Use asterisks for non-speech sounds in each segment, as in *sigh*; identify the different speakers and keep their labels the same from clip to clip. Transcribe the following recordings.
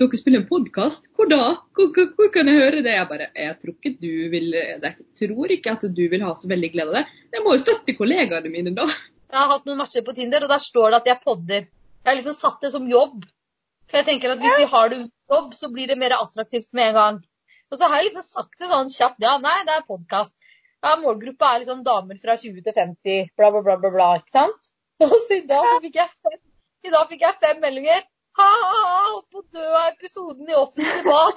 Speaker 1: dere spiller en podkast? Hvor da? Hvor, hvor, hvor, kan jeg høre det? Jeg bare Jeg tror ikke du vil Jeg tror ikke at du vil ha så veldig glede av det. Jeg må jo støtte kollegaene mine, da.
Speaker 2: Jeg har hatt noen matcher på Tinder, og der står det at jeg podder. Jeg har liksom satt det som jobb. For jeg tenker at hvis vi har det uten jobb, så blir det mer attraktivt med en gang. Og så har jeg liksom sagt det sånn kjapt. Ja, nei, det er podkast. Ja, målgruppa er liksom damer fra 20 til 50, bla, bla, bla, bla, bla ikke sant? *laughs* Og så i dag fikk jeg fem, i dag fikk jeg fem meldinger. Ha-ha, holdt på å dø av episoden i offentlig bad.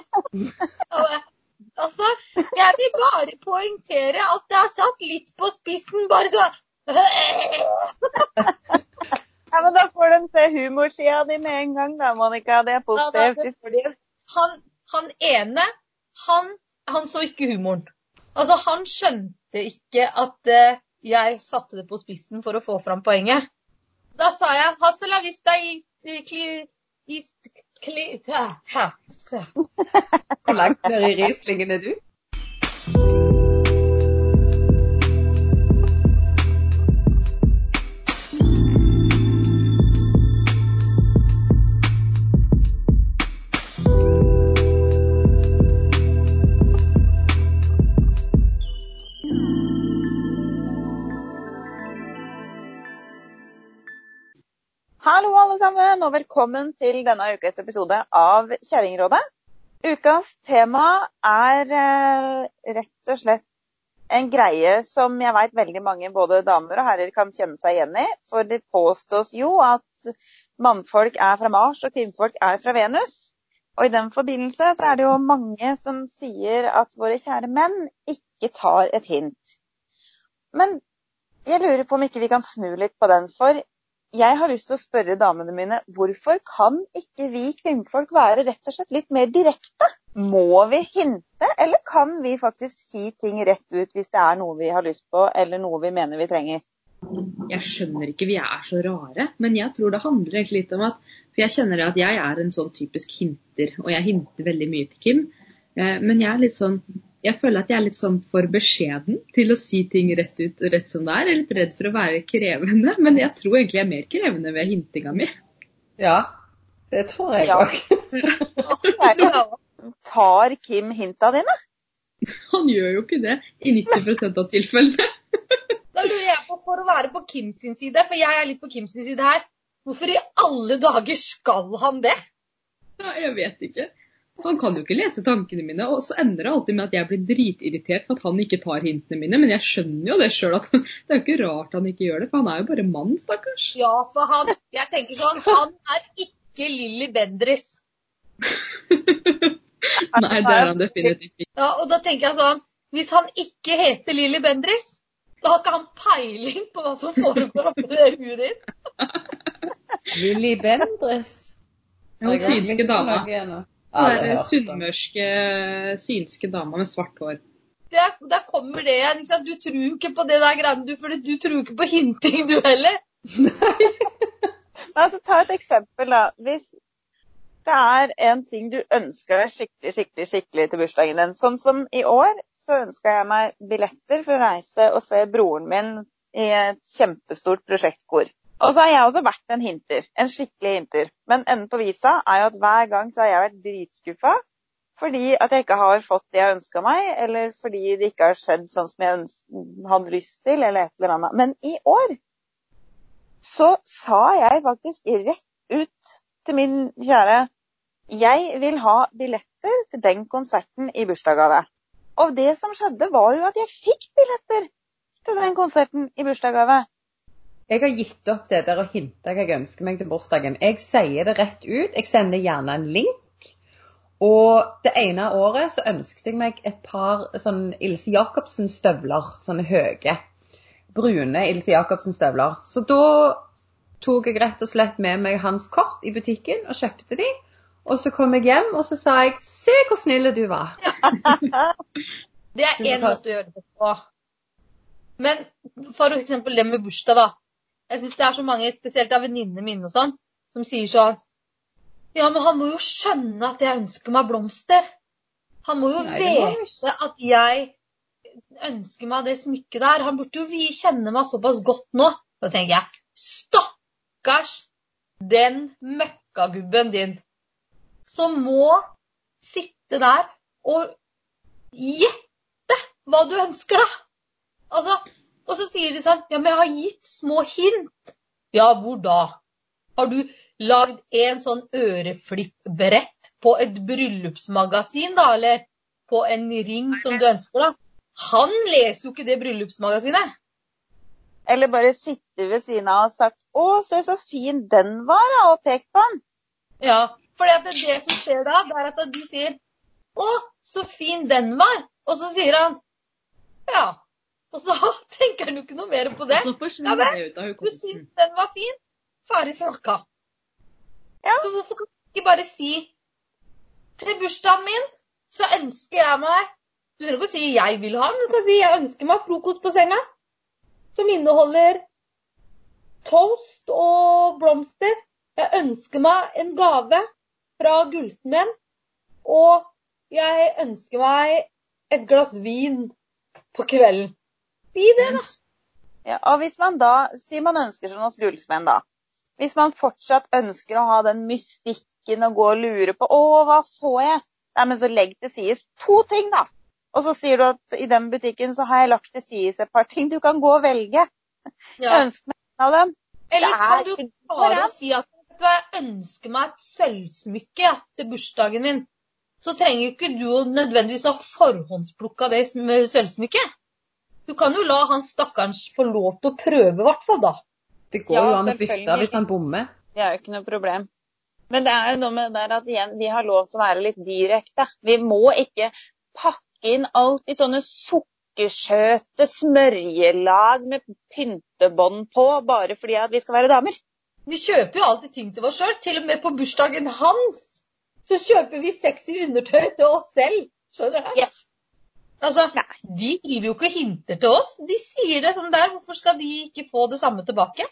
Speaker 2: *laughs* Altså, jeg vil bare poengtere at det er satt litt på spissen. Bare så *laughs*
Speaker 3: Ja, men Da får de se humorsida di med en gang, da, Monica. Det er positivt.
Speaker 2: Ja, han, han, ene, han, han, så ikke humoren. Altså, Han skjønte ikke at uh, jeg satte det på spissen for å få fram poenget. Da sa jeg 'hasta la vista i, i,
Speaker 4: hvor langt ned i Rieslingen er du?
Speaker 3: Hallo alle sammen, og velkommen til denne ukas episode av Kjerringrådet. Ukas tema er eh, rett og slett en greie som jeg vet veldig mange både damer og herrer kan kjenne seg igjen i. For det påstås jo at mannfolk er fra Mars og kvinnfolk er fra Venus. Og i den forbindelse så er det jo mange som sier at våre kjære menn ikke tar et hint. Men jeg lurer på om ikke vi kan snu litt på den. For jeg har lyst til å spørre damene mine hvorfor kan ikke vi kvinnfolk være rett og slett litt mer direkte? Må vi hinte, eller kan vi faktisk si ting rett ut hvis det er noe vi har lyst på, eller noe vi mener vi trenger?
Speaker 1: Jeg skjønner ikke vi er så rare, men jeg tror det handler egentlig litt om at For jeg kjenner at jeg er en sånn typisk hinter, og jeg hinter veldig mye til Kim. Eh, men jeg er litt sånn jeg føler at jeg er litt sånn for beskjeden til å si ting rett ut rett som det er. Jeg er litt redd for å være krevende, men jeg tror egentlig jeg er mer krevende ved hintinga mi.
Speaker 4: Ja, det tror jeg òg. *laughs*
Speaker 3: Ja. Tar Kim hinta dine? *laughs*
Speaker 1: Han gjør jo ikke det i 90% av tilfellene. *laughs*
Speaker 2: Da lurer jeg på, for å være på Kims side, for jeg er litt på Kims side her, hvorfor i alle dager skal han det?
Speaker 1: Ja, jeg vet ikke. Så han kan jo ikke lese tankene mine, og så ender det alltid med at jeg blir dritirritert for at han ikke tar hintene mine. Men jeg skjønner jo det sjøl at *laughs* det er jo ikke rart han ikke gjør det, for han er jo bare mann, stakkars.
Speaker 2: Ja, for han Jeg tenker sånn, han er ikke Lilly Bendris. *laughs*
Speaker 1: Nei, det er han definitivt ikke.
Speaker 2: Ja, og da tenker jeg sånn Hvis han ikke heter Lilly Bendris, da har ikke han peiling på hva som foregår oppi det huet ditt.
Speaker 4: Lilly Bendris.
Speaker 1: Hun synske dama. Den sunnmørske, synske dama med svart hår.
Speaker 2: Der, der kommer det igjen. Du tror jo ikke på det der greiene, du, for du tror ikke på hinting, du heller.
Speaker 3: Nei. *laughs* altså, ta et eksempel, da. Hvis det er en ting du ønsker deg skikkelig, skikkelig, skikkelig til bursdagen din, sånn som i år, så ønska jeg meg billetter for å reise og se broren min i et kjempestort prosjektkor. Og så har jeg også vært en hinter. En skikkelig hinter. Men enden på visa er jo at hver gang så har jeg vært dritskuffa fordi at jeg ikke har fått det jeg ønska meg, eller fordi det ikke har skjedd sånn som jeg hadde lyst til, eller et eller annet. Men i år så sa jeg faktisk rett ut til min kjære jeg vil ha billetter til den konserten i bursdagsgave. Og det som skjedde, var jo at jeg fikk billetter til den konserten i bursdagsgave.
Speaker 4: Jeg har gitt opp det der å hinte hva jeg ønsker meg til bursdagen. Jeg sier det rett ut. Jeg sender gjerne en link. Og det ene året så ønsket jeg meg et par sånn Ilse Jacobsen-støvler. Sånne høye. Brune Ilse Jacobsen-støvler. Så da tok jeg rett og slett med meg hans kort i butikken og kjøpte de. Og så kom jeg hjem, og så sa jeg 'Se hvor snille du var'. *laughs*
Speaker 2: det er én måte å gjøre det på. Men for eksempel det med bursdag, da. Jeg syns det er så mange, spesielt av venninnene mine og sånn, som sier sånn Ja, men han må jo skjønne at jeg ønsker meg blomster. Han må jo Nei, vite at jeg ønsker meg det smykket der. Han burde jo kjenne meg såpass godt nå. Da tenker jeg stakkars den møkkagubben din. som må sitte der og gjette hva du ønsker deg. Altså, og så sier de sånn Ja, men jeg har gitt små hint. Ja, hvor da? Har du lagd en sånn øreflippbrett på et bryllupsmagasin, da? Eller på en ring som du ønsker da? Han leser jo ikke det bryllupsmagasinet.
Speaker 3: Eller bare sitte ved siden av og sagt 'Å, se så fin den var', da, og pekt på den.
Speaker 2: Ja, for det, det som skjer da, det er at du sier 'Å, så fin den var'. Og så sier han 'Ja'. Og så *laughs* tenker han jo ikke noe mer på det.
Speaker 1: Og så forsvinner
Speaker 2: Ja,
Speaker 1: det ut av
Speaker 2: Du
Speaker 1: hukommelsen.
Speaker 2: syns den var fin. Ferdig snakka.
Speaker 3: Ja.
Speaker 2: Så hvorfor kan du ikke bare si til bursdagen min så ønsker jeg meg Du trenger ikke å si 'jeg vil ha', men du kan si 'jeg ønsker meg frokost på senga'. Som inneholder toast og blomster. Jeg ønsker meg en gave fra gullsmeden. Og jeg ønsker meg et glass vin på kvelden. Si det, da.
Speaker 3: Ja, og hvis man da, Si man ønsker seg noen gullsmenn, da. Hvis man fortsatt ønsker å ha den mystikken og gå og lure på 'Å, hva så jeg?' Nei, men så legg til sies to ting, da. Og så sier du at i den butikken så har jeg lagt til sies et par ting. Du kan gå og velge. Jeg
Speaker 2: Ja.
Speaker 3: ønsker meg en av dem.
Speaker 2: Eller
Speaker 3: er
Speaker 2: kan du bare si at vet du hva, jeg ønsker meg et sølvsmykke til bursdagen min. Så trenger ikke du å nødvendigvis ha forhåndsplukka det med sølvsmykket. Du kan jo la han stakkars få lov til å prøve, i hvert fall da.
Speaker 4: Det går
Speaker 3: Ja,
Speaker 4: jo an å bytte hvis han bommer.
Speaker 3: Det er jo ikke noe problem. Men det er jo noe med det der at igjen, vi har lov til å være litt direkte. Vi må ikke pakke inn alt i sånne sukkersøte smørjelag med pyntebånd på, bare fordi at vi skal være damer.
Speaker 2: Vi kjøper jo alltid ting til oss sjøl. Til og med på bursdagen hans så kjøper vi sexy undertøy til oss selv. Skjønner du?
Speaker 3: Yes.
Speaker 2: Altså,
Speaker 3: Nei.
Speaker 2: De driver jo ikke og hinter til oss. De sier det som det er. Hvorfor skal de ikke få det samme tilbake?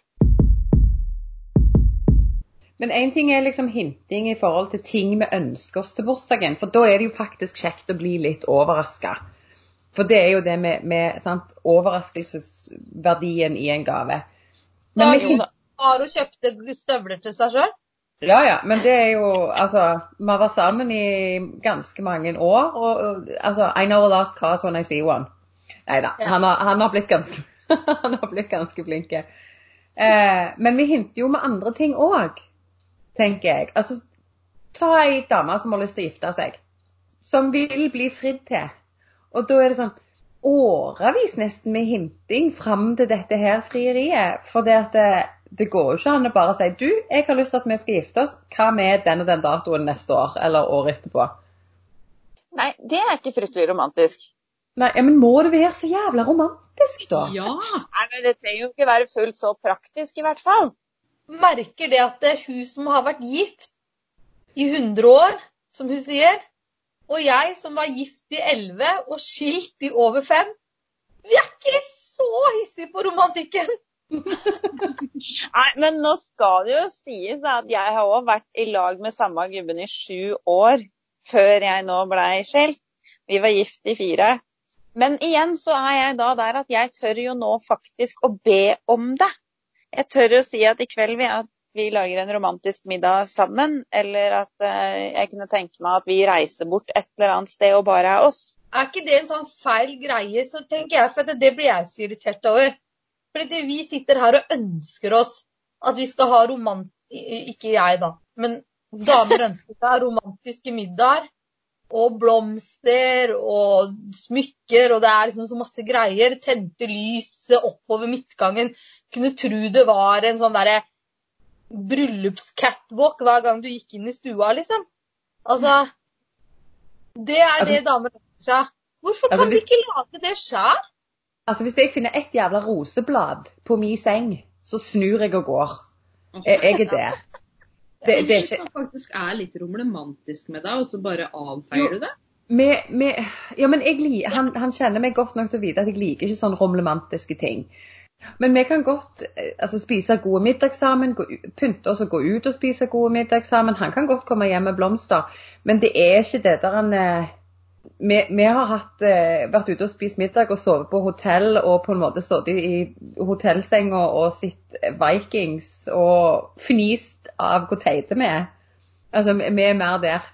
Speaker 4: Men én ting er liksom hinting i forhold til ting vi ønsker oss til bursdagen. For da er det jo faktisk kjekt å bli litt overraska. For det er jo det med, med sant, overraskelsesverdien i en gave. Men
Speaker 2: Da
Speaker 4: vi,
Speaker 2: og kjøpte støvler til seg sjøl.
Speaker 4: Ja, ja, men det er jo Altså, vi har vært sammen i ganske mange år, og, og altså I know a last cause when I see one. Nei da.
Speaker 2: Ja.
Speaker 4: Han, han har blitt ganske *laughs* Han har blitt ganske flink. Eh, men vi hinter jo med andre ting òg, tenker jeg. Altså, ta ei dame som har lyst til å gifte seg. Som vil bli fridd til. Og da er det sånn årevis nesten med hinting fram til dette her frieriet. For det, at det, går jo ikke an å bare si du, jeg har lyst til at vi skal gifte oss. Hva med den og den datoen neste år? Eller året etterpå?
Speaker 3: Nei, det er ikke fryktelig romantisk.
Speaker 4: Nei, ja, men må det være så jævla romantisk, da?
Speaker 1: Ja.
Speaker 3: Nei, men Det trenger jo ikke være fullt så praktisk, i hvert fall.
Speaker 2: Merker det at det er hun som har vært gift i 100 år, som hun sier, og jeg som var gift i 11 og skilt i over 5, vi er ikke så hissige på romantikken. *laughs*
Speaker 3: Nei, men nå skal det jo sies at jeg har òg vært i lag med samme gubben i sju år før jeg nå blei skilt. Vi var gift i fire. Men igjen så er jeg da der at jeg tør jo nå faktisk å be om det. Jeg tør å si at i kveld vil jeg at vi lager en romantisk middag sammen, eller at eh, jeg kunne tenke meg at vi reiser bort et eller annet sted og bare er oss.
Speaker 2: Er ikke det en sånn feil greie, så tenker jeg, for det, blir jeg så irritert over. Fordi vi sitter her og ønsker oss at vi skal ha romant... Ikke jeg, da. Men damer ønsker seg romantiske middager. Og blomster og smykker, og det er liksom så masse greier. Tente lyset oppover midtgangen. Kunne tro det var en sånn derre bryllupscatwalk hver gang du gikk inn i stua, liksom. Altså Det er
Speaker 4: Altså-
Speaker 2: det damer ønsker seg. Hvorfor kan
Speaker 4: Altså,
Speaker 2: vi ikke lage det sjøl?
Speaker 4: Altså, Hvis jeg finner ett jævla roseblad på min seng, så snur jeg og går. Jeg, jeg er der. Det, det er ikke
Speaker 1: faktisk er litt romantisk med deg, og så bare avfeier du det.
Speaker 4: med, med, ja, men jeg, han, han kjenner meg godt nok til å vite at jeg liker ikke sånn romlemantiske ting. Men vi kan godt eh, altså, spise gode middag sammen, gå, pynte oss og gå ut og spise gode middag sammen. Han kan godt komme hjem med blomster, men det er ikke det der han eh, vi, vi har hatt, eh, vært ute og spist middag og sovet på hotell og på en måte sittet i hotellsenga og sett Vikings og fnist av hvor teite vi er. Altså, vi er mer der.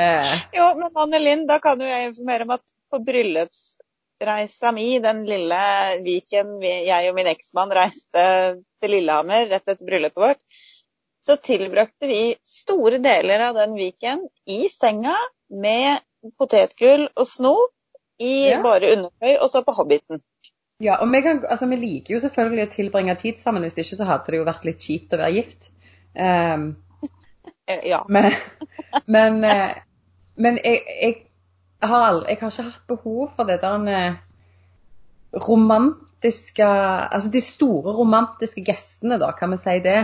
Speaker 4: Eh,
Speaker 3: Jo, men Anne Linn, da kan jo jeg informere om at på bryllupsreisa mi, den lille Viken jeg og min eksmann reiste til Lillehammer rett etter bryllupet vårt, så tilbrakte vi store deler av den Viken i senga med potetgull og snop i
Speaker 4: Ja.
Speaker 3: bare undertøy, og så på Hobbiten.
Speaker 4: ja, og vi, kan, altså, vi liker jo selvfølgelig å tilbringe tid sammen, hvis ikke så hadde det jo vært litt kjipt å være gift. Um,
Speaker 3: Ja.
Speaker 4: Men, men, eh, men jeg, jeg, har jeg har ikke hatt behov for det der eh, romantiske Altså de store romantiske gestene, da, kan vi si det.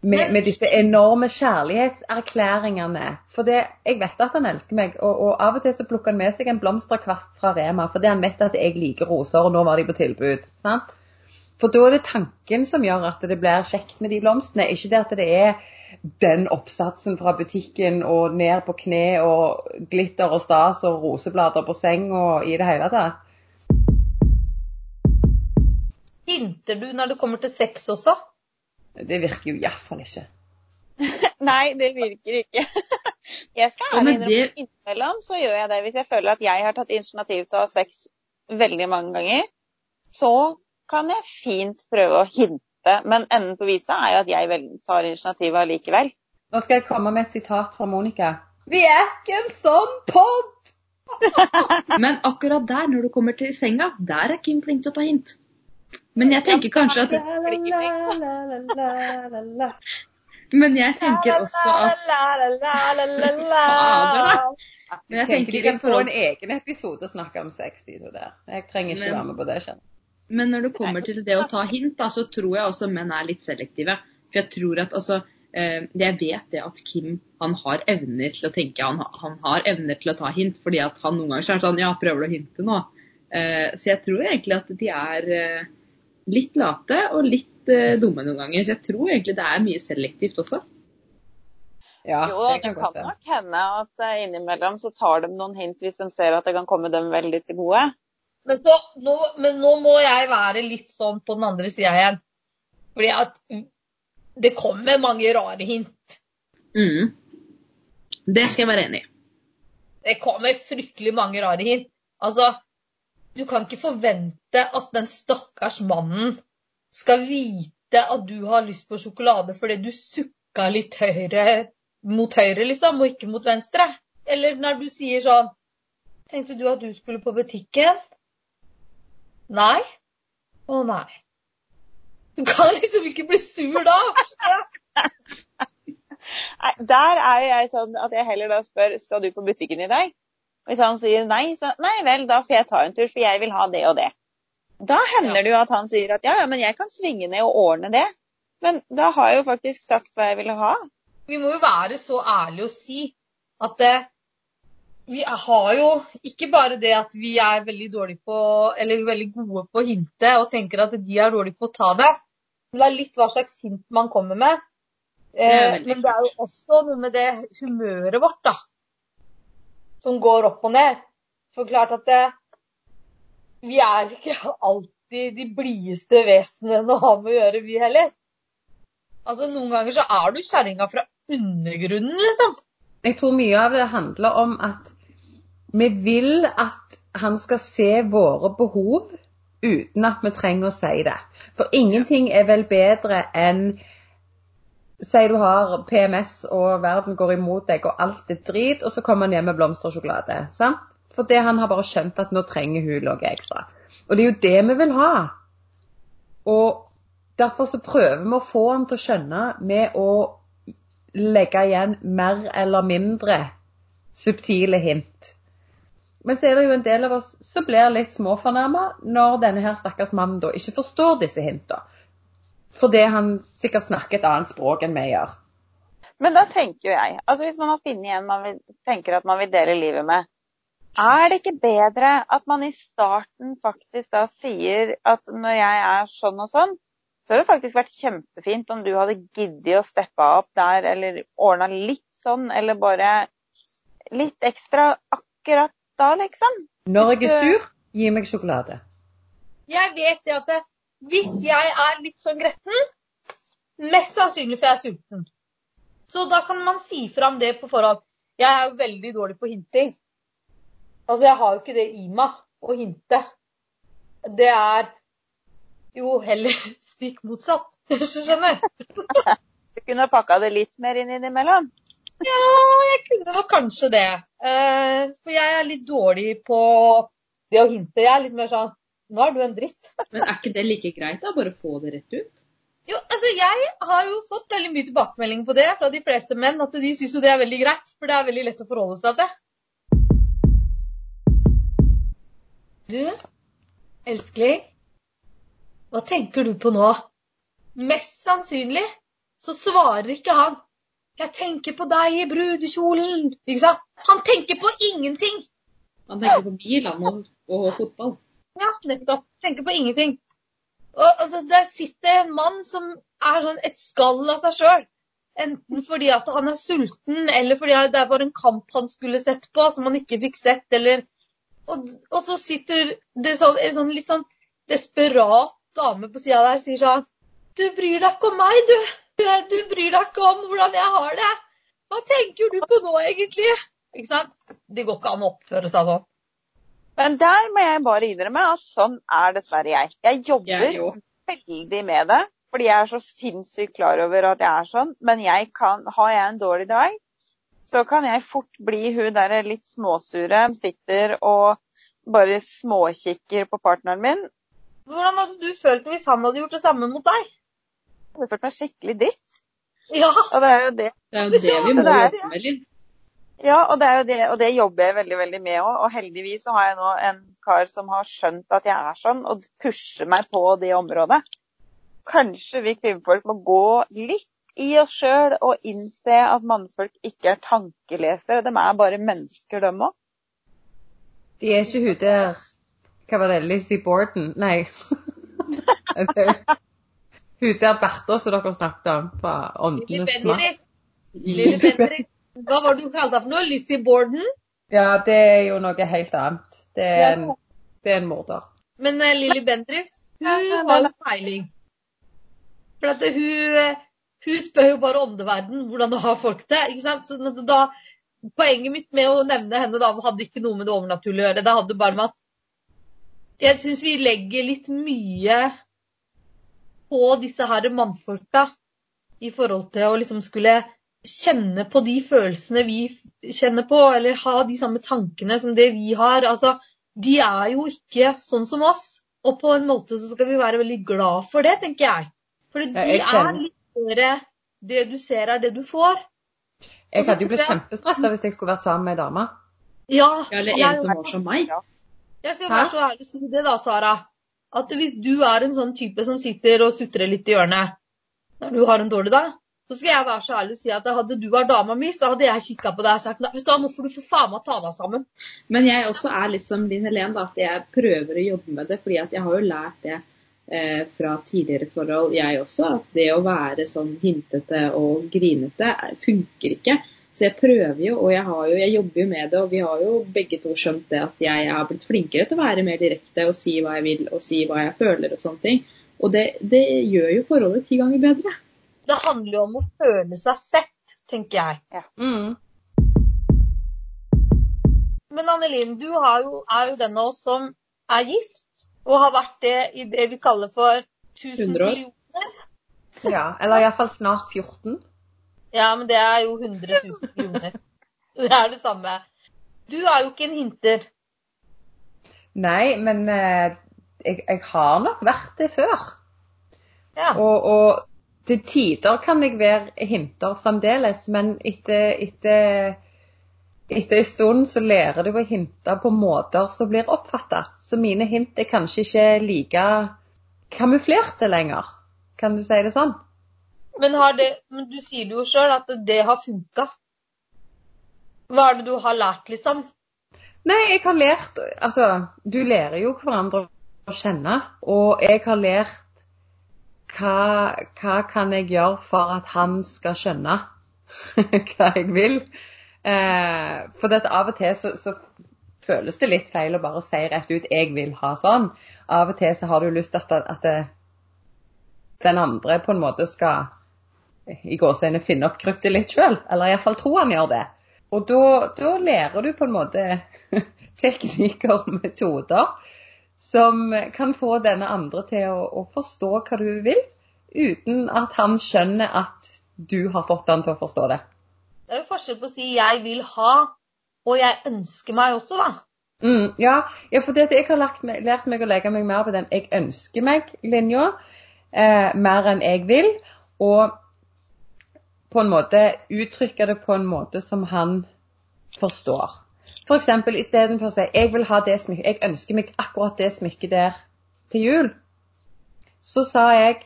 Speaker 4: Med, med disse enorme kjærlighetserklæringene. For det, jeg vet at han elsker meg, og, og av og til så plukker han med seg en blomsterkvast fra Rema fordi han vet at jeg liker roser, og nå var de på tilbud. sant? For da er det tanken som gjør at det blir kjekt med de blomstene, ikke det at det er den oppsatsen fra butikken og ned på kne og glitter og stas og roseblader på seng og i det hele tatt.
Speaker 2: Hinter du når det kommer til sex også?
Speaker 4: Det virker jo iallfall ikke. *laughs*
Speaker 3: Nei, det virker ikke. *laughs* Jeg skal ærlig innrømme
Speaker 1: det-
Speaker 3: at innimellom så gjør jeg det hvis jeg føler at jeg har tatt initiativ til å ha sex veldig mange ganger. Så kan jeg fint prøve å hinte, men enden på visa er jo at jeg tar initiativet allikevel.
Speaker 4: Nå skal jeg komme med et sitat fra Monica. Vi er ikke en sånn pod! *laughs*
Speaker 1: Men akkurat der, når du kommer til senga, der er Kim flink til å ta hint. Men jeg tenker kanskje at Men jeg tenker også at Fader, da. Men jeg
Speaker 4: tenker de kan få en egen episode og snakke om sex, de to der. Jeg trenger ikke være med på det. skjønner
Speaker 1: Men når det kommer til det å ta hint, da, så tror jeg også menn er litt selektive. For jeg tror at altså eh, Jeg vet det at Kim han har evner til å tenke, han, han har evner til å ta hint. Fordi at han noen ganger så er sånn Ja, prøver du å hinte nå? Eh, så jeg tror egentlig at de er eh, litt late og litt eh, dumme noen ganger. Så jeg tror egentlig det er mye selektivt også.
Speaker 4: Ja,
Speaker 3: Jo det
Speaker 4: det
Speaker 3: det
Speaker 4: kan
Speaker 3: kan nok hende at eh, innimellom så tar de noen hint hvis de ser at det kan komme dem veldig til gode.
Speaker 2: Men, så, nå, men nå må jeg være litt sånn på den andre sida igjen. Fordi at det kommer mange rare hint.
Speaker 1: Mm. Det skal jeg være enig i.
Speaker 2: Det kommer fryktelig mange rare hint. Altså, du kan ikke forvente at den stakkars mannen skal vite at du har lyst på sjokolade fordi du sukka litt høyre mot høyre, liksom, og ikke mot venstre. Eller når du sier sånn Tenkte du at du skulle på butikken? Nei? Å nei. Du kan liksom ikke bli sur da. *laughs*
Speaker 3: Nei, der er jo jeg sånn at jeg heller da spør skal du på butikken i dag. Hvis han sier nei, så nei vel, da får jeg ta en tur, for jeg vil ha det og det. Da hender
Speaker 2: Ja.
Speaker 3: det jo at han sier at ja, ja, men jeg kan svinge ned og ordne det. Men da har jeg jo faktisk sagt hva jeg ville ha.
Speaker 2: Vi må jo være så ærlige og si at eh, vi har jo ikke bare det at vi er veldig dårlige på, eller veldig gode på å hinte og tenker at de er dårlige på å ta det. Men det er litt hva slags hint man kommer med. Eh,
Speaker 1: det
Speaker 2: men det er jo også noe med det humøret vårt, da. Som går opp og ned. For klart at det, vi er ikke alltid de blideste vesenene å ha med å gjøre, vi heller. Altså, Noen ganger så er du kjerringa fra undergrunnen, liksom.
Speaker 4: Jeg tror mye av det handler om at vi vil at han skal se våre behov uten at vi trenger å si det. For ingenting er vel bedre enn Si du har PMS og verden går imot deg og alt er drit, og så kommer han hjem med blomster og sjokolade. Sant? Fordi han har bare skjønt at nå trenger hun noe ekstra. Og det er jo det vi vil ha. Og derfor så prøver vi å få han til å skjønne med å legge igjen mer eller mindre subtile hint. Men så er det jo en del av oss som blir litt småfornærma når denne her stakkars mannen da ikke forstår disse hintene. Fordi han sikkert snakker et annet språk enn vi gjør.
Speaker 3: Men da tenker jo jeg, altså hvis man har funnet en man vil, tenker at man vil dele livet med, er det ikke bedre at man i starten faktisk da sier at når jeg er sånn og sånn, så hadde det faktisk vært kjempefint om du hadde giddet å steppe opp der, eller ordna litt sånn, eller bare litt ekstra akkurat da, liksom.
Speaker 4: Når jeg er sur, gi meg sjokolade.
Speaker 2: Jeg vet det at det, hvis jeg er litt sånn gretten, mest sannsynlig for jeg er sulten, Så da kan man si fram det på forhånd. Jeg er jo veldig dårlig på hinting. Altså, jeg har jo ikke det i meg å hinte. Det er jo heller *laughs* stikk motsatt, *laughs* hvis du skjønner.
Speaker 3: Du kunne pakka det litt mer inn innimellom.
Speaker 2: Ja, jeg kunne nok kanskje det. Eh, for jeg er litt dårlig på det å hinte. Jeg er litt mer sånn Nå er du en dritt.
Speaker 1: Men er ikke det like greit, da? Bare få det rett ut?
Speaker 2: Jo, altså jeg har jo fått veldig mye tilbakemelding på det fra de fleste menn, at de syns jo det er veldig greit, for det er veldig lett å forholde seg til. Du, elskling, hva tenker du på nå? Mest sannsynlig så svarer ikke han. Jeg tenker på deg i brudekjolen. Ikke sant? Han tenker på ingenting.
Speaker 1: Han tenker på bil han, og, og fotball.
Speaker 2: Ja, nettopp. Tenker på ingenting. Og altså, Der sitter en mann som er sånn et skall av seg sjøl. Enten fordi at han er sulten, eller fordi det var en kamp han skulle sett på som han ikke fikk sett, eller Og, og så sitter det sånn, en sånn litt sånn desperat dame på sida der og sier sånn Du bryr deg ikke om meg, du. Du, du bryr deg ikke om hvordan jeg har det. Hva tenker du på nå, egentlig? Ikke sant? Det går ikke an å oppføre seg sånn.
Speaker 3: Men der må jeg bare innrømme at sånn er dessverre jeg. Jeg jobber
Speaker 1: Jeg
Speaker 3: veldig med det, fordi jeg er så sinnssykt klar over at jeg er sånn. Men jeg kan, har jeg en dårlig dag, så kan jeg fort bli hun der litt småsure, sitter og bare småkikker på partneren min.
Speaker 2: Hvordan hadde du følt det hvis han hadde gjort det samme mot deg?
Speaker 3: Jeg hadde følt meg skikkelig dritt.
Speaker 2: Ja,
Speaker 3: Og det er jo det
Speaker 1: Det er jo det vi må
Speaker 3: det der,
Speaker 1: jobbe med, Linn.
Speaker 3: Ja, og det, er jo det, og det jobber jeg veldig veldig med òg. Og heldigvis så har jeg nå en kar som har skjønt at jeg er sånn, og pusher meg på det området. Kanskje vi kvinnfolk må gå litt i oss sjøl og innse at mannfolk ikke er tankelesere. De er bare mennesker, de òg.
Speaker 4: De er ikke hun der Hva var det? Lizzie Borden? Nei. *laughs* hun der Bertha som dere snakket om fra Åndenes makt.
Speaker 2: Lille Bendriss. Hva var det du kalte det for noe? Lizzie Borden?
Speaker 4: Ja, det er jo noe helt annet. Det er en, det er en morder.
Speaker 2: Men uh, Lilly Bendriss, hun har jo peiling. For at hun, eh, hun spør jo bare åndeverden hvordan har folk det. ikke sant? Så da, Poenget mitt med å nevne henne da hadde ikke noe med det overnaturlige å gjøre. Det hadde bare med at jeg syns vi legger litt mye på disse her mannfolka i forhold til å liksom skulle kjenne på de følelsene vi kjenner på, eller ha de samme tankene som det vi har. Altså, de er jo ikke sånn som oss. Og på en måte så skal vi være veldig glad for det, tenker jeg. Fordi
Speaker 4: Ja,
Speaker 2: de
Speaker 4: jeg
Speaker 2: er litt mer Det du ser, er det du får.
Speaker 4: Jeg hadde jo blitt kjempestressa hvis jeg skulle vært sammen med ei dame.
Speaker 2: Ja,
Speaker 1: Ja, eller en som var som meg.
Speaker 2: Jeg skal være så ærlig å si det da, Sara. At hvis du er en sånn type som sitter og sutrer litt i hjørnet når du har en dårlig dag, så skal jeg være så ærlig og si at hadde du vært dama mi, så hadde jeg kikka på deg og sagt vet nå får du for faen meg ta deg sammen.
Speaker 1: Men jeg også er litt som Linn Helen, da, at jeg prøver å jobbe med det. fordi jeg har jo lært det eh, fra tidligere forhold, jeg også. At det å være sånn hintete og grinete funker ikke. Så jeg prøver jo, og jeg, jo, jeg jobber jo med det. Og vi har jo begge to skjønt det at jeg har blitt flinkere til å være mer direkte og si hva jeg vil og si hva jeg føler og sånne ting. Og det, det gjør jo forholdet ti ganger bedre.
Speaker 2: Det handler jo om å føle seg sett, tenker jeg.
Speaker 4: Mm.
Speaker 2: Men Annelin, du har jo, er jo den av oss som er gift, og har vært det i det vi kaller for 1000 millioner.
Speaker 4: Ja, eller iallfall snart 14.
Speaker 2: Ja, men det er jo 100 000 millioner. Det er det samme. Du er jo ikke en hinter.
Speaker 4: Nei, men eh, jeg, jeg har nok vært det før.
Speaker 2: Ja.
Speaker 4: Og, og til tider kan jeg være hinter fremdeles, men etter, etter, etter en stund så lærer du å hinte på måter som blir oppfatta. Så mine hint er kanskje ikke like kamuflerte lenger. Kan du si det sånn?
Speaker 2: Men, har det, men du sier det jo sjøl at det har funka. Hva er det du har lært, liksom?
Speaker 4: Nei, jeg har lært Altså, du lærer jo hverandre å kjenne, og jeg har lært hva, hva kan jeg gjøre for at han skal skjønne *laughs* hva jeg vil. Eh, for dette, av og til så, så føles det litt feil å bare si rett ut 'jeg vil ha sånn'. Av og til så har du lyst til at, at det, den andre på en måte skal i gåseøynene finne opp kruttet litt sjøl, eller iallfall tro han gjør det. Og da, lærer du på en måte *laughs* teknikker og metoder som kan få denne andre til å, å forstå hva du vil, uten at han skjønner at du har fått han til å forstå det.
Speaker 2: Det er jo forskjell på å si 'jeg vil ha' og 'jeg ønsker meg' også, da.
Speaker 4: Mm, ja, ja, for jeg har lagt, lært meg å legge meg mer på den 'jeg ønsker meg'-linja, eh, mer enn 'jeg vil', og på en måte uttrykke det på en måte som han forstår. Eksempel istedenfor å si 'jeg vil ha det smykket', 'jeg ønsker meg akkurat det smykket der til jul', så sa jeg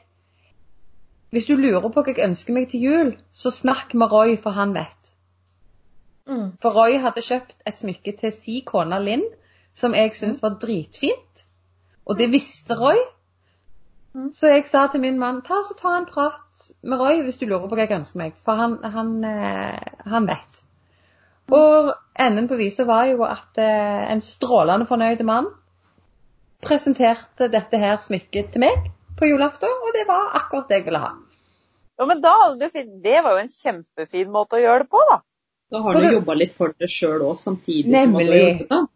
Speaker 4: hvis du lurer på hva jeg ønsker meg til jul, så snakk med Roy, for han vet.
Speaker 2: Mm.
Speaker 4: For Roy hadde kjøpt et smykke til si kone Linn, som jeg syntes var dritfint. Og det visste Roy.
Speaker 2: Mm.
Speaker 4: Så jeg sa til min mann ta så ta en prat med Roy hvis du lurer på hva jeg ønsker meg, for han, han, eh, han vet. Og enden på visa var jo at eh, en strålende fornøyd mann presenterte dette her smykket til meg på julaften, og det var akkurat det jeg ville ha.
Speaker 3: Ja, men da Det var jo en kjempefin måte å gjøre det på, da.
Speaker 1: Da har
Speaker 4: For
Speaker 1: du jobba litt for det sjøl òg, samtidig som du har
Speaker 4: Nemlig.
Speaker 1: hjulpet ham.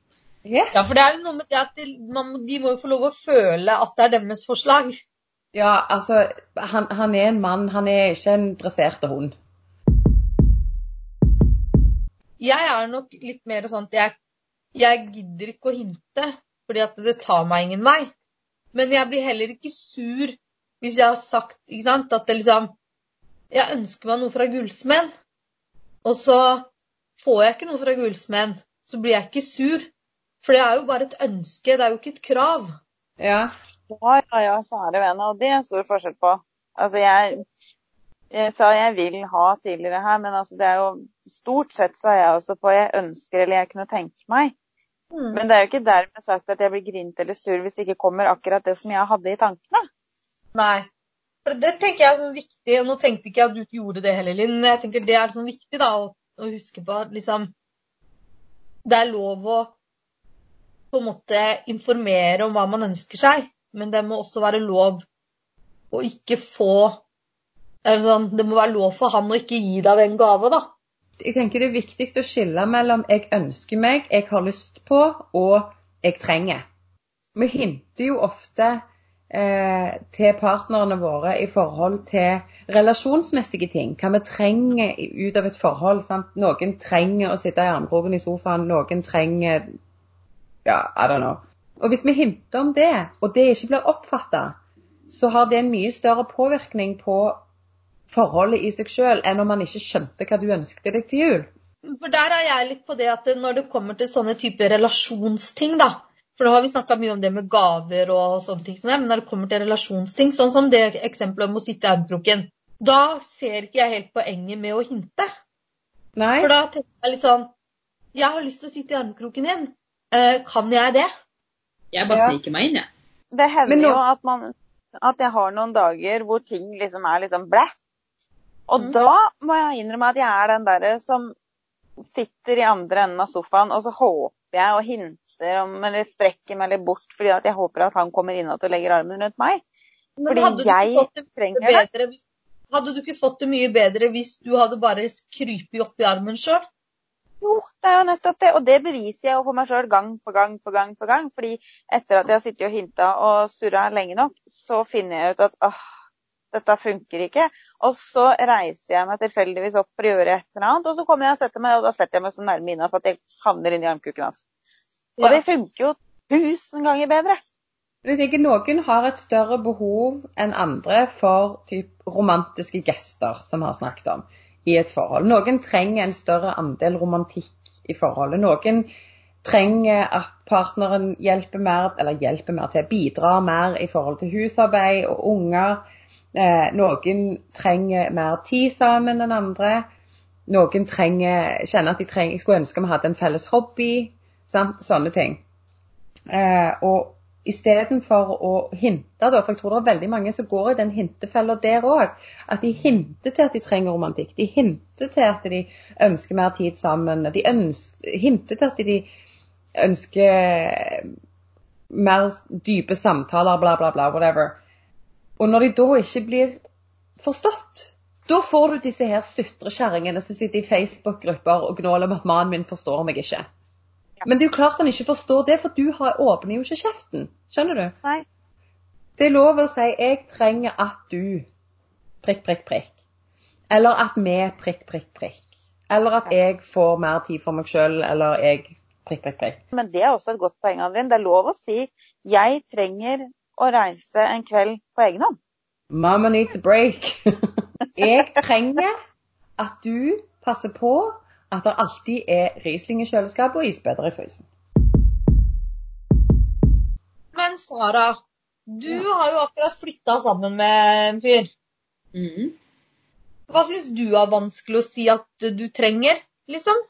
Speaker 4: Yes.
Speaker 2: Ja, for det er jo noe med det at de, man, de må jo få lov å føle at det er deres forslag.
Speaker 4: Ja, altså, han, han er en mann, han er ikke en dressert hund.
Speaker 2: Jeg er nok litt mer sånn at jeg, jeg gidder ikke å hinte, fordi at det tar meg ingen vei. Men jeg blir heller ikke sur hvis jeg har sagt ikke sant, at det liksom Jeg ønsker meg noe fra gullsmed, og så får jeg ikke noe fra gullsmed. Så blir jeg ikke sur. For det er jo bare et ønske, det er jo ikke et krav.
Speaker 4: Ja.
Speaker 3: Ja, ja, ja, kjære venner, og det er stor forskjell på. Altså, jeg, jeg sa jeg vil ha tidligere her, men altså, det er jo stort sett sa jeg også på jeg ønsker eller jeg kunne tenke meg. Men det er jo ikke dermed sagt at jeg blir grint eller sur hvis det ikke kommer akkurat det som jeg hadde i tankene.
Speaker 2: Nei. For det tenker jeg er sånn viktig, og nå tenkte ikke jeg at du gjorde det heller, Linn. Jeg tenker det er sånn viktig da, å, å huske på at liksom Det er lov å på en måte informere om hva man ønsker seg, men det må også være lov å ikke få eller sånn, Det må være lov for han å ikke gi deg den gave, da.
Speaker 4: Jeg tenker det er viktig å skille mellom jeg ønsker meg, jeg har lyst på, og jeg trenger. Vi hinter jo ofte eh, til partnerne våre i forhold til relasjonsmessige ting. Hva vi trenger ut av et forhold. Sant? Noen trenger å sitte i armkroken i sofaen, noen trenger ja, I don't know. Og hvis vi hinter om det, og det ikke blir oppfatta, så har det en mye større påvirkning på forholdet i seg sjøl enn om man ikke skjønte hva du ønsket deg til jul.
Speaker 2: For der er jeg litt på det at når det kommer til sånne typer relasjonsting, da For nå har vi snakka mye om det med gaver og sånne ting, som det, men når det kommer til relasjonsting, sånn som det eksempelet om å sitte i armkroken, da ser ikke jeg helt poenget med å hinte.
Speaker 4: Nei?
Speaker 2: For da tenker jeg litt sånn Jeg har lyst til å sitte i armkroken din. Eh, kan jeg det?
Speaker 1: Jeg bare
Speaker 3: Ja.
Speaker 1: sniker meg inn, jeg.
Speaker 3: Det hender
Speaker 4: nå-
Speaker 3: jo at, man, at jeg har noen dager hvor ting liksom er liksom blæ. Og
Speaker 2: Mm.
Speaker 3: da må jeg innrømme at jeg er den derre som sitter i andre enden av sofaen, og så håper jeg og hinter om, eller strekker meg litt bort fordi at jeg håper at han kommer inn og legger armen rundt meg.
Speaker 2: Men
Speaker 3: Fordi
Speaker 2: hadde
Speaker 3: jeg trenger det.
Speaker 2: bedre hadde du ikke fått det mye bedre hvis du hadde bare krypet opp i armen sjøl?
Speaker 3: Jo, det er jo nettopp det. Og det beviser jeg jo for meg sjøl gang på gang på gang. på gang. Fordi etter at jeg har sittet og hinta og surra lenge nok, så finner jeg ut at åh, dette funker ikke. Og så reiser jeg meg tilfeldigvis opp for å gjøre et eller annet, og så kommer jeg og setter meg, og da setter jeg meg så nærme innafor at jeg havner i armkuken hans. Og
Speaker 2: Ja.
Speaker 3: det funker jo tusen ganger bedre.
Speaker 4: Jeg tenker Noen har et større behov enn andre for typ, romantiske gester, som vi har snakket om, i et forhold. Noen trenger en større andel romantikk i forholdet. Noen trenger at partneren hjelper mer, eller hjelper mer til, bidrar mer i forhold til husarbeid og unger. Eh, noen trenger mer tid sammen enn andre. Noen trenger, kjenner at de trenger, skulle ønske vi hadde en felles hobby. Sant? Sånne ting. Eh, og istedenfor å hinte, da, for jeg tror det er veldig mange som går i den hintefella der òg, at de hinter til at de trenger romantikk. De hinter til at de ønsker mer tid sammen. De ønsker, hinter til at de ønsker mer dype samtaler, bla, bla, bla, whatever. Og når de da ikke blir forstått, Da får du disse her sutrekjerringene som sitter i Facebook-grupper og gnåler om at mannen min forstår meg ikke. Men det er jo klart han ikke forstår det, for du har, åpner jo ikke kjeften. Skjønner du?
Speaker 3: Nei.
Speaker 4: Det er lov å si 'jeg trenger at du' prikk, prikk, prikk. Eller at vi prikk, prikk, prikk. Eller at jeg får mer tid for meg sjøl, eller jeg prikk, prikk, prikk.
Speaker 3: Men det er også et godt poeng, Adeline. Det er lov å si 'jeg trenger å reise en kveld på egen hånd'.
Speaker 4: Mama needs a break. *laughs* jeg trenger at du passer på at det alltid er Riesling i kjøleskapet og isbiter i frysen.
Speaker 2: Men Sara, du har jo akkurat flytta sammen med en fyr.
Speaker 1: Mm.
Speaker 2: Hva syns du er vanskelig å si at du trenger, liksom?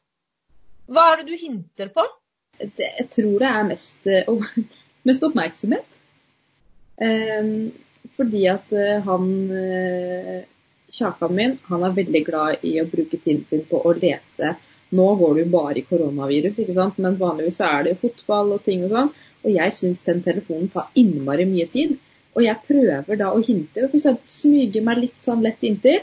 Speaker 2: Hva er det du hinter på?
Speaker 1: det, jeg tror det er mest, oh, *laughs* mest oppmerksomhet. Ehm, fordi at eh, han eh, Kjakan min han er veldig glad i å bruke tiden sin på å lese. Nå går det jo bare i koronavirus, ikke sant? men vanligvis er det jo fotball og ting og sånn. Og jeg syns den telefonen tar innmari mye tid. Og jeg prøver da å hinte, f.eks. smyge meg litt sånn lett inntil.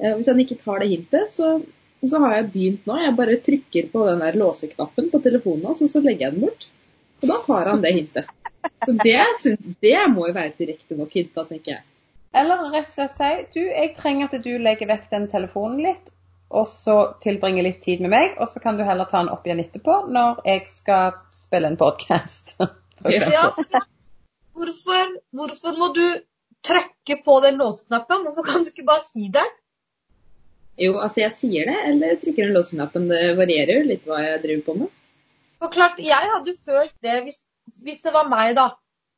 Speaker 1: Eh, Hvis han ikke tar det hintet, så, så har jeg begynt nå. Jeg bare trykker på den der låseknappen på telefonen hans, og så legger jeg den bort. Og da tar han det hintet. Så det, det må jo være direkte nok hint, da, tenker jeg.
Speaker 4: Eller rett og slett si du, jeg trenger at du legger vekk den telefonen litt, og så tilbringer litt tid med meg, og så kan du heller ta den opp igjen etterpå når jeg skal spille en podkast. *laughs*
Speaker 2: Ja, for- hvorfor, hvorfor må du trykke på den låseknappen? Hvorfor kan du ikke bare si det?
Speaker 1: Jo, altså jeg sier det, eller trykker den låseknappen. Det varierer jo litt hva jeg driver på med.
Speaker 2: For klart, jeg hadde følt det hvis, hvis det var meg, da.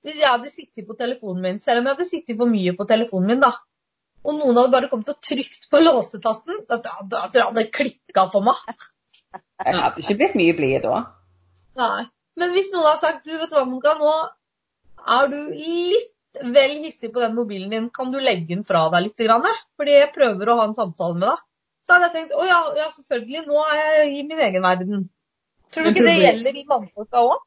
Speaker 2: Hvis jeg hadde sittet på telefonen min, selv om jeg hadde sittet for mye på telefonen min, da. Og noen hadde bare kommet og trykt på låsetasten, da da- da- det hadde klikka for meg.
Speaker 4: Jeg hadde ikke blitt mye blid da.
Speaker 2: Nei. Men hvis noen hadde sagt du vet hva, Monica, nå er du litt vel hissig på den mobilen din, kan du legge den fra deg litt? Grann, fordi jeg prøver å ha en samtale med deg. Så hadde jeg tenkt å ja, ja selvfølgelig, nå er jeg i min egen verden. Tror du ikke det gjelder i mannfolka òg?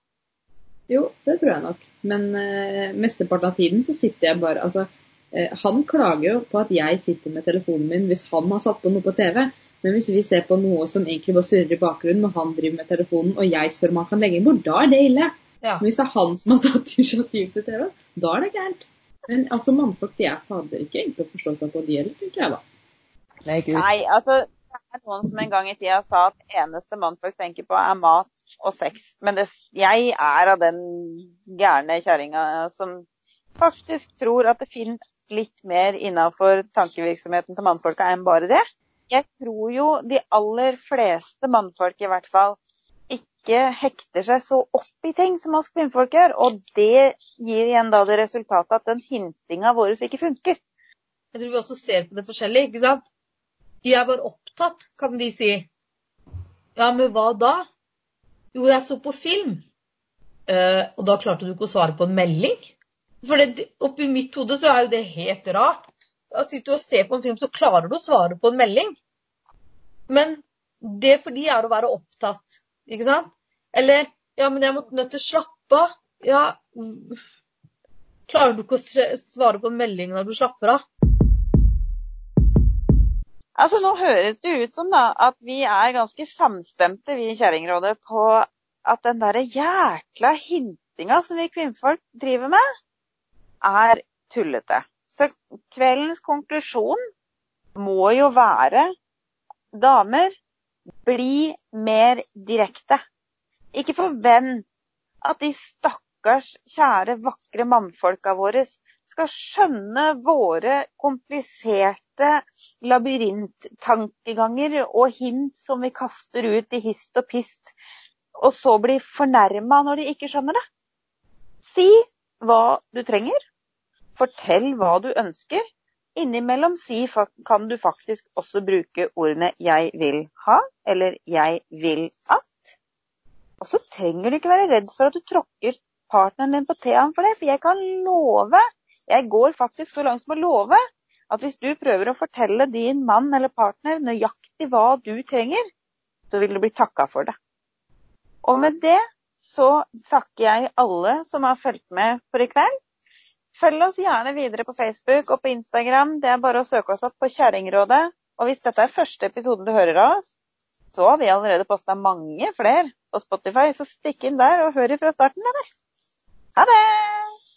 Speaker 1: Jo, det tror jeg nok. Men eh, mesteparten av tiden så sitter jeg bare Altså, eh, han klager jo på at jeg sitter med telefonen min hvis han har satt på noe på TV. Men hvis vi ser på noe som egentlig bare surrer i bakgrunnen, og han driver med telefonen, og jeg spør om han kan legge den bort, da er det ille.
Speaker 2: Ja.
Speaker 1: Men hvis det er han som har tatt *laughs* initiativ til TV, da er det gærent. Men altså, mannfolk de er fader ikke egentlig å forstå seg på, de heller, tenker jeg da.
Speaker 4: Nei.
Speaker 3: Nei, altså det er noen som en gang i tida sa at eneste mannfolk tenker på, er mat og sex. Men det, jeg er av den gærne kjerringa som faktisk tror at det finnes litt mer innafor tankevirksomheten til mannfolka enn bare det. Jeg tror jo de aller fleste mannfolk i hvert fall ikke hekter seg så opp i ting som oss kvinnfolk gjør. Og det gir igjen da det resultatet at den hintinga vår ikke funker.
Speaker 2: Jeg tror vi også ser på det forskjellig, ikke sant? Jeg var opptatt, kan de si. Ja, men hva da? Jo, jeg så på film. Uh, og da klarte du ikke å svare på en melding? For det, oppi mitt hode så er jo det helt rart. Da sitter du og ser på en film, så klarer du å svare på en melding. Men det for de er å være opptatt, ikke sant? Eller ja, men jeg måtte nødt til å slappe av. Ja, klarer du ikke å svare på en melding når du slapper av?
Speaker 3: Altså, Nå høres det ut som da, at vi er ganske samstemte, vi i Kjerringrådet, på at den derre jækla hintinga som vi kvinnfolk driver med, er tullete. Så kveldens konklusjon må jo være damer, bli mer direkte. Ikke forvent at de stakkars, kjære, vakre mannfolka våre skal skjønne våre kompliserte labyrinttankeganger og hint som vi kaster ut i hist og pist, og så bli fornærma når de ikke skjønner det. Si hva du trenger. Fortell hva du ønsker. Innimellom si, kan du faktisk også bruke ordene 'jeg vil ha' eller 'jeg vil at'. Og så trenger du ikke være redd for at du tråkker partneren din på tærne for det, for jeg kan love, jeg går faktisk så langt som å love, at hvis du prøver å fortelle din mann eller partner nøyaktig hva du trenger, så vil du bli takka for det. Og med det så takker jeg alle som har fulgt med for i kveld. følg oss gjerne videre på Facebook og på Instagram. Det er bare å søke oss opp på Kjerringrådet. Og hvis dette er første episoden du hører av oss, så har vi allerede posta mange flere på Spotify, så stikk inn der og hør ifra starten, eller? Ha det!